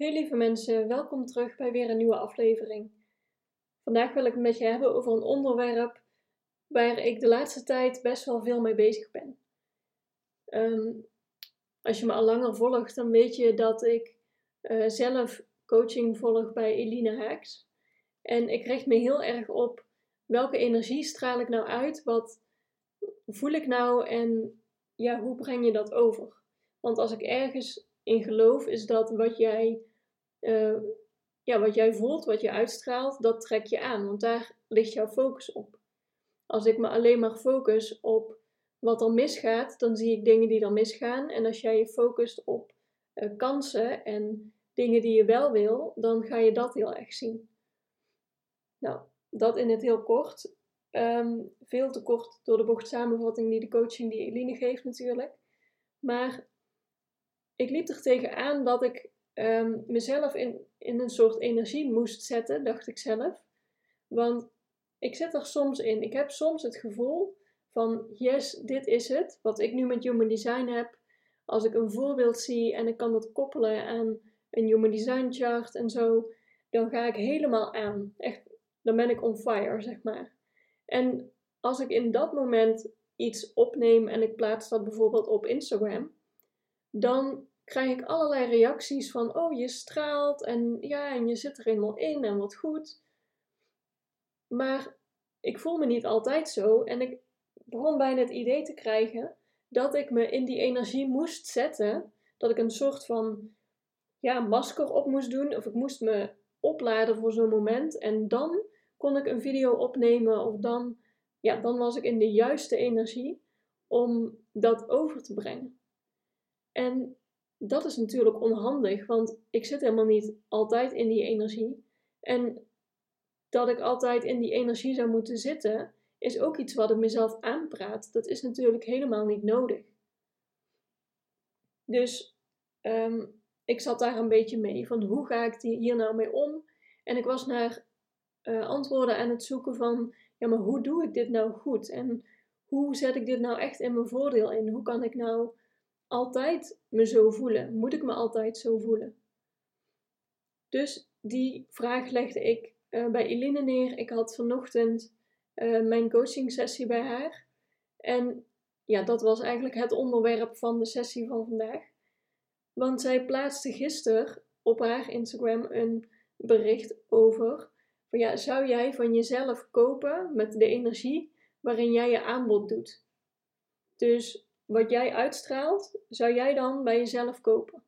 Hey lieve mensen, welkom terug bij weer een nieuwe aflevering. Vandaag wil ik het met je hebben over een onderwerp waar ik de laatste tijd best wel veel mee bezig ben. Ehm, als je me al langer volgt, dan weet je dat ik uh, zelf coaching volg bij Eline Haaks. En ik richt me heel erg op welke energie straal ik nou uit, wat voel ik nou en ja, hoe breng je dat over? Want als ik ergens in geloof, is dat wat jij uh, ja, wat jij voelt, wat je uitstraalt, dat trek je aan. Want daar ligt jouw focus op. Als ik me alleen maar focus op wat er misgaat, dan zie ik dingen die er misgaan. En als jij je focust op uh, kansen en dingen die je wel wil, dan ga je dat heel erg zien. Nou, dat in het heel kort. Um, veel te kort door de bocht samenvatting die de coaching die Eline geeft natuurlijk. Maar ik liep er tegenaan dat ik um, mezelf in, in een soort energie moest zetten, dacht ik zelf. Want ik zit er soms in. Ik heb soms het gevoel van, yes, dit is het. Wat ik nu met Human Design heb. Als ik een voorbeeld zie en ik kan dat koppelen aan een Human Design chart en zo, dan ga ik helemaal aan. Echt, dan ben ik on fire, zeg maar. En als ik in dat moment iets opneem en ik plaats dat bijvoorbeeld op Instagram, dan krijg ik allerlei reacties van, oh je straalt en ja, en je zit er helemaal in en wat goed. Maar ik voel me niet altijd zo en ik begon bijna het idee te krijgen dat ik me in die energie moest zetten, dat ik een soort van ja, masker op moest doen of ik moest me opladen voor zo'n moment en dan kon ik een video opnemen of dan, ja, dan was ik in de juiste energie om dat over te brengen. En dat is natuurlijk onhandig, want ik zit helemaal niet altijd in die energie. En dat ik altijd in die energie zou moeten zitten, is ook iets wat ik mezelf aanpraat. Dat is natuurlijk helemaal niet nodig. Dus ehm, ik zat daar een beetje mee van hoe ga ik hier nou mee om? En ik was naar uh, antwoorden aan het zoeken van, ja, maar hoe doe ik dit nou goed? En hoe zet ik dit nou echt in mijn voordeel in? Hoe kan ik nou altijd me zo voelen? Moet ik me altijd zo voelen? Dus die vraag legde ik uh, bij Eline neer. Ik had vanochtend uh, mijn coaching sessie bij haar. En ja, dat was eigenlijk het onderwerp van de sessie van vandaag. Want zij plaatste gisteren op haar Instagram een bericht over van ja, zou jij van jezelf kopen met de energie waarin jij je aanbod doet? Dus wat jij uitstraalt, zou jij dan bij jezelf kopen?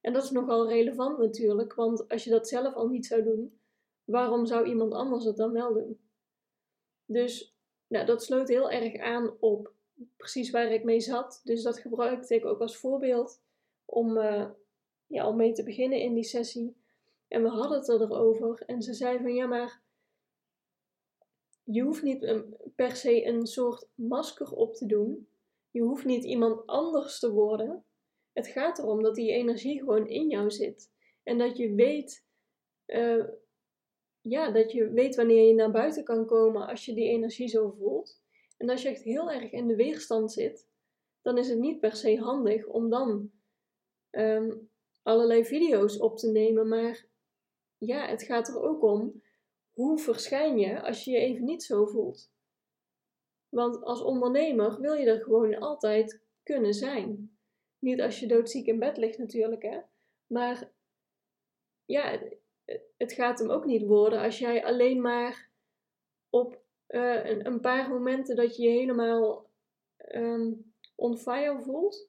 En dat is nogal relevant natuurlijk, want als je dat zelf al niet zou doen, waarom zou iemand anders het dan wel doen? Dus nou, dat sloot heel erg aan op precies waar ik mee zat. Dus dat gebruikte ik ook als voorbeeld om, uh, ja, om mee te beginnen in die sessie. En we hadden het erover en ze zei van ja, maar je hoeft niet per se een soort masker op te doen je hoeft niet iemand anders te worden. Het gaat erom dat die energie gewoon in jou zit. En dat je weet, uh, ja, dat je weet wanneer je naar buiten kan komen als je die energie zo voelt. En als je echt heel erg in de weerstand zit, dan is het niet per se handig om dan um, allerlei video's op te nemen. Maar ja, het gaat er ook om hoe verschijn je als je je even niet zo voelt. Want als ondernemer wil je er gewoon altijd kunnen zijn. Niet als je doodziek in bed ligt natuurlijk, hè. Maar ja, het gaat hem ook niet worden als jij alleen maar op een, een, paar momenten dat je je helemaal um, on fire voelt,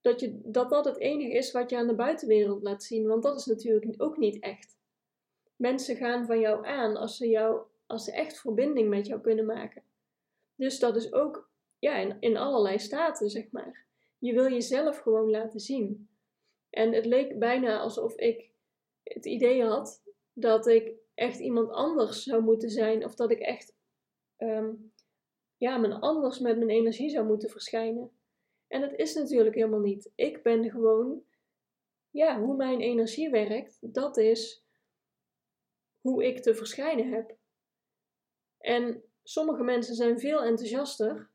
dat, je, dat dat het enige is wat je aan de buitenwereld laat zien. Want dat is natuurlijk ook niet echt. Mensen gaan van jou aan als ze, jou, als ze echt verbinding met jou kunnen maken. Dus dat is ook ja, in, allerlei staten, zeg maar. Je wil jezelf gewoon laten zien. En het leek bijna alsof ik het idee had dat ik echt iemand anders zou moeten zijn. Of dat ik echt um, ja, anders met mijn energie zou moeten verschijnen. En dat is natuurlijk helemaal niet. Ik ben gewoon, ja, hoe mijn energie werkt, dat is hoe ik te verschijnen heb. En sommige mensen zijn veel enthousiaster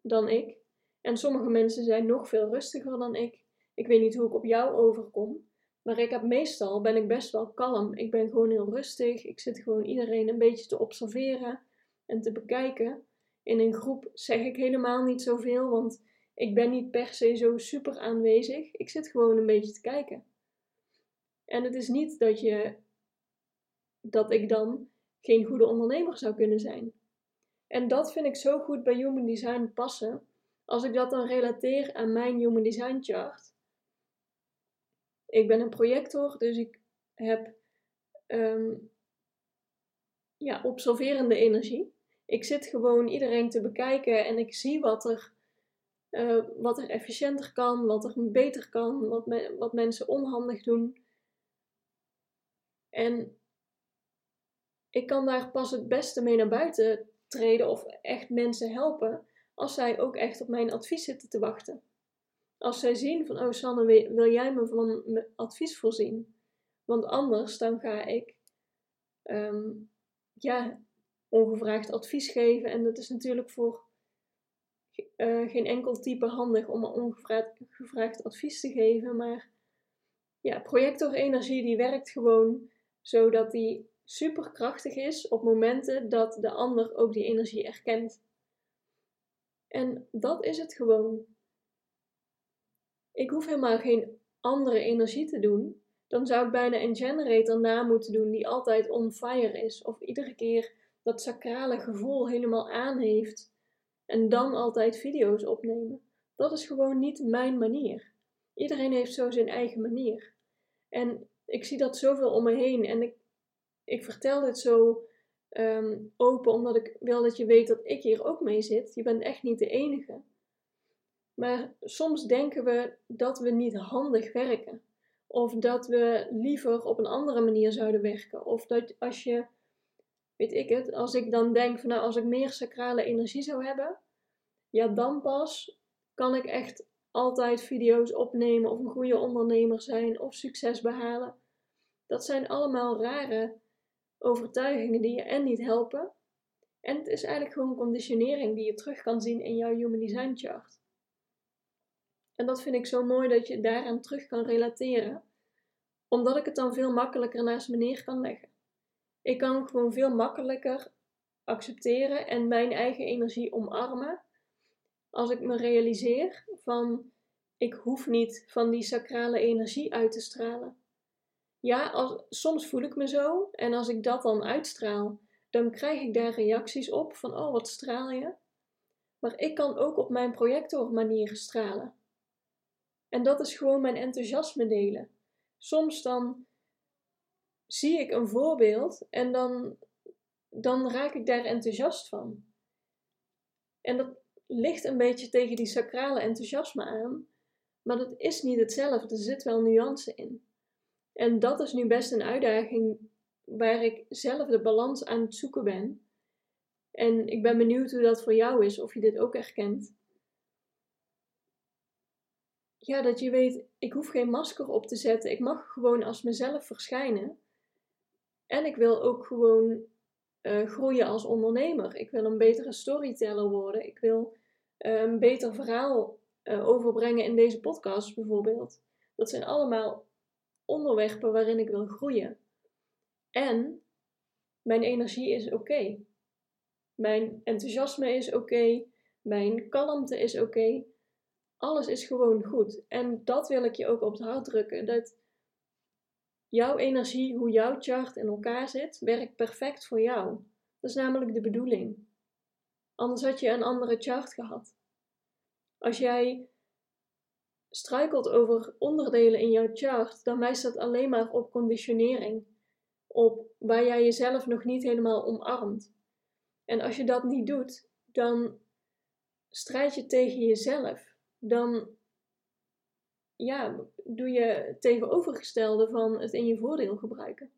dan ik. En sommige mensen zijn nog veel rustiger dan ik. Ik weet niet hoe ik op jou overkom. Maar ik heb meestal ben ik best wel kalm. Ik ben gewoon heel rustig. Ik zit gewoon iedereen een beetje te observeren en te bekijken. In een groep zeg ik helemaal niet zoveel, want ik ben niet per se zo super aanwezig. Ik zit gewoon een beetje te kijken. En het is niet dat je dat ik dan geen goede ondernemer zou kunnen zijn. En dat vind ik zo goed bij Human Design passen. Als ik dat dan relateer aan mijn Human Design chart. Ik ben een projector, dus ik heb um, ja, observerende energie. Ik zit gewoon iedereen te bekijken en ik zie wat er, uh, wat er efficiënter kan, wat er beter kan, wat, wat mensen onhandig doen. En ik kan daar pas het beste mee naar buiten treden of echt mensen helpen als zij ook echt op mijn advies zitten te wachten. Als zij zien van, oh Sanne, wil jij me van advies voorzien? Want anders dan ga ik um, ja, ongevraagd advies geven. En dat is natuurlijk voor uh, geen enkel type handig om ongevraagd advies te geven. Maar ja, projectorenergie die werkt gewoon zodat die superkrachtig is op momenten dat de ander ook die energie erkent. En dat is het gewoon. Ik hoef helemaal geen andere energie te doen. Dan zou ik bijna een generator na moeten doen die altijd on fire is. Of iedere keer dat sacrale gevoel helemaal aan heeft. En dan altijd video's opnemen. Dat is gewoon niet mijn manier. Iedereen heeft zo zijn eigen manier. En ik zie dat zoveel om me heen. En ik, ik vertel dit zo ehm, open omdat ik wil dat je weet dat ik hier ook mee zit. Je bent echt niet de enige. Maar soms denken we dat we niet handig werken. Of dat we liever op een andere manier zouden werken. Of dat als je, weet ik het, als ik dan denk van nou, als ik meer sacrale energie zou hebben, ja, dan pas kan ik echt altijd video's opnemen of een goede ondernemer zijn of succes behalen. Dat zijn allemaal rare overtuigingen die je en niet helpen. En het is eigenlijk gewoon conditionering die je terug kan zien in jouw Human Design chart. En dat vind ik zo mooi dat je daaraan terug kan relateren, omdat ik het dan veel makkelijker naast me neer kan leggen. Ik kan gewoon veel makkelijker accepteren en mijn eigen energie omarmen als ik me realiseer van ik hoef niet van die sacrale energie uit te stralen. Ja, soms voel ik me zo en als ik dat dan uitstraal, dan krijg ik daar reacties op van oh wat straal je. Maar ik kan ook op mijn projector manieren stralen. En dat is gewoon mijn enthousiasme delen. Soms dan zie ik een voorbeeld en dan, dan raak ik daar enthousiast van. En dat ligt een beetje tegen die sacrale enthousiasme aan, maar dat is niet hetzelfde. Er zit wel nuance in. En dat is nu best een uitdaging waar ik zelf de balans aan het zoeken ben. En ik ben benieuwd hoe dat voor jou is, of je dit ook herkent ja, dat je weet, ik hoef geen masker op te zetten. Ik mag gewoon als mezelf verschijnen. En ik wil ook gewoon uh, groeien als ondernemer. Ik wil een betere storyteller worden. Ik wil uh, een beter verhaal uh, overbrengen in deze podcast bijvoorbeeld. Dat zijn allemaal onderwerpen waarin ik wil groeien. En mijn energie is oké. Mijn enthousiasme is oké. Mijn kalmte is oké alles is gewoon goed. En dat wil ik je ook op het hart drukken. Dat jouw energie, hoe jouw chart in elkaar zit, werkt perfect voor jou. Dat is namelijk de bedoeling. Anders had je een andere chart gehad. Als jij struikelt over onderdelen in jouw chart, dan wijst dat alleen maar op conditionering. Op waar jij jezelf nog niet helemaal omarmt. En als je dat niet doet, dan strijd je tegen jezelf dan ja, doe je tegenovergestelde van het in je voordeel gebruiken.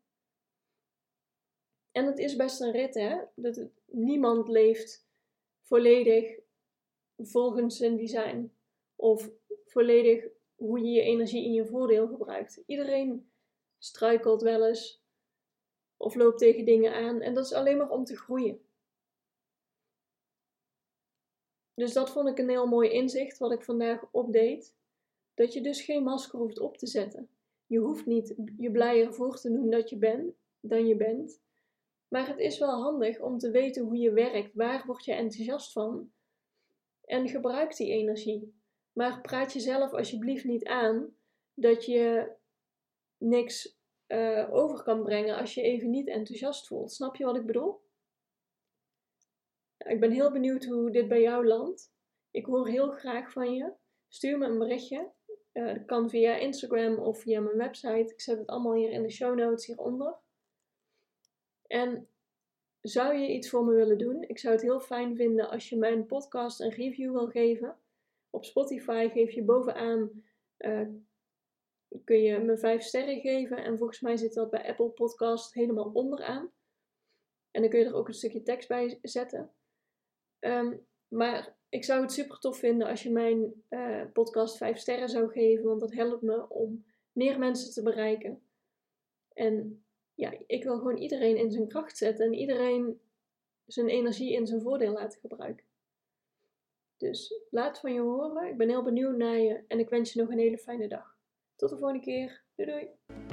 En het is best een rit, hè? Dat het, niemand leeft volledig volgens zijn design. Of volledig hoe je je energie in je voordeel gebruikt. Iedereen struikelt wel eens of loopt tegen dingen aan. En dat is alleen maar om te groeien. Dus dat vond ik een heel mooi inzicht wat ik vandaag opdeed. Dat je dus geen masker hoeft op te zetten. Je hoeft niet je blijer voor te doen dat je bent, dan je bent. Maar het is wel handig om te weten hoe je werkt. Waar word je enthousiast van? En gebruik die energie. Maar praat jezelf alsjeblieft niet aan dat je niks uh, over kan brengen als je even niet enthousiast voelt. Snap je wat ik bedoel? Ik ben heel benieuwd hoe dit bij jou landt. Ik hoor heel graag van je. Stuur me een berichtje. Uh, dat kan via Instagram of via mijn website. Ik zet het allemaal hier in de show notes hieronder. En zou je iets voor me willen doen? Ik zou het heel fijn vinden als je mijn podcast een review wil geven. Op Spotify geef je bovenaan, uh, kun je me 5 sterren geven. En volgens mij zit dat bij Apple Podcast helemaal onderaan. En dan kun je er ook een stukje tekst bij zetten. Um, maar ik zou het super tof vinden als je mijn uh, podcast 5 sterren zou geven, want dat helpt me om meer mensen te bereiken. En ja, ik wil gewoon iedereen in zijn kracht zetten en iedereen zijn energie in zijn voordeel laten gebruiken. Dus laat van je horen. Ik ben heel benieuwd naar je en ik wens je nog een hele fijne dag. Tot de volgende keer. Doei doei.